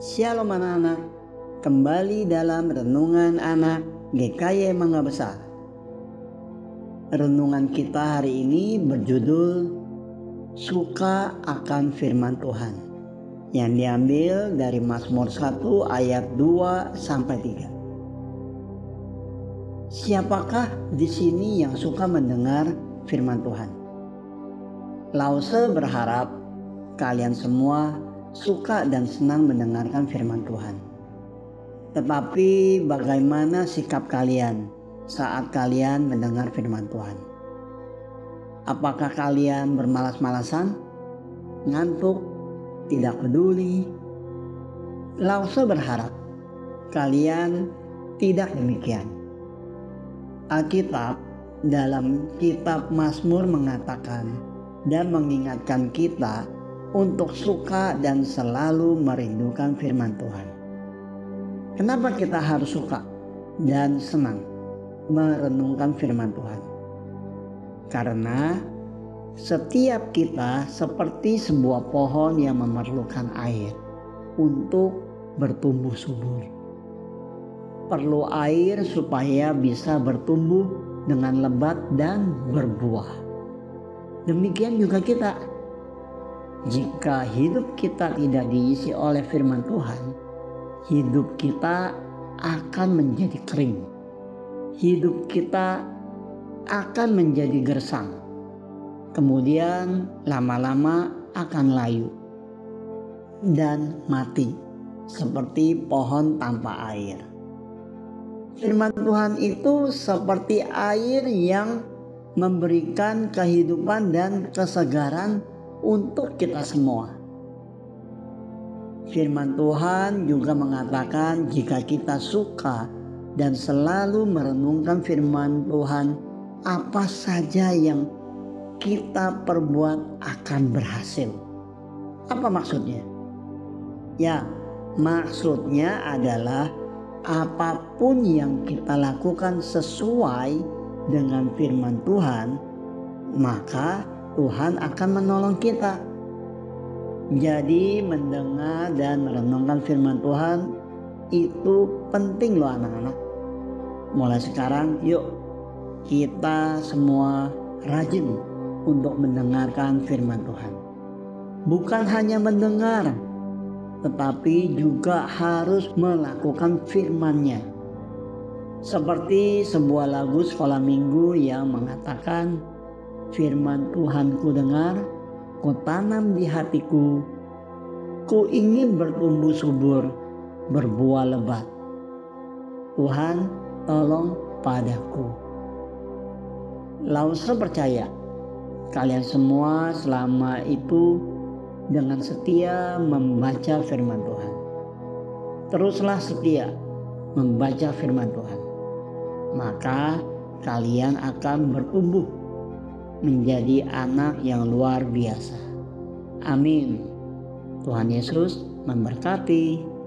Shalom anak-anak, kembali dalam Renungan Anak GKY Mangga Besar. Renungan kita hari ini berjudul Suka akan firman Tuhan yang diambil dari Mazmur 1 ayat 2 sampai 3. Siapakah di sini yang suka mendengar firman Tuhan? Lause berharap kalian semua suka dan senang mendengarkan firman Tuhan. Tetapi bagaimana sikap kalian saat kalian mendengar firman Tuhan? Apakah kalian bermalas-malasan, ngantuk, tidak peduli? Lause berharap kalian tidak demikian. Alkitab dalam kitab Mazmur mengatakan dan mengingatkan kita untuk suka dan selalu merindukan firman Tuhan. Kenapa kita harus suka dan senang merenungkan firman Tuhan? Karena setiap kita seperti sebuah pohon yang memerlukan air untuk bertumbuh subur. Perlu air supaya bisa bertumbuh dengan lebat dan berbuah. Demikian juga kita jika hidup kita tidak diisi oleh firman Tuhan, hidup kita akan menjadi kering. Hidup kita akan menjadi gersang. Kemudian lama-lama akan layu dan mati seperti pohon tanpa air. Firman Tuhan itu seperti air yang memberikan kehidupan dan kesegaran untuk kita semua. Firman Tuhan juga mengatakan jika kita suka dan selalu merenungkan firman Tuhan, apa saja yang kita perbuat akan berhasil. Apa maksudnya? Ya, maksudnya adalah apa pun yang kita lakukan sesuai dengan firman Tuhan, maka Tuhan akan menolong kita. Jadi mendengar dan merenungkan firman Tuhan itu penting loh anak-anak. Mulai sekarang yuk kita semua rajin untuk mendengarkan firman Tuhan. Bukan hanya mendengar, tetapi juga harus melakukan firman-Nya. Seperti sebuah lagu sekolah minggu yang mengatakan firman Tuhan ku dengar, ku tanam di hatiku, ku ingin bertumbuh subur, berbuah lebat. Tuhan tolong padaku. Lause percaya, kalian semua selama itu dengan setia membaca firman Tuhan. Teruslah setia membaca firman Tuhan. Maka kalian akan bertumbuh menjadi anak yang luar biasa. Amin. Tuhan Yesus memberkati.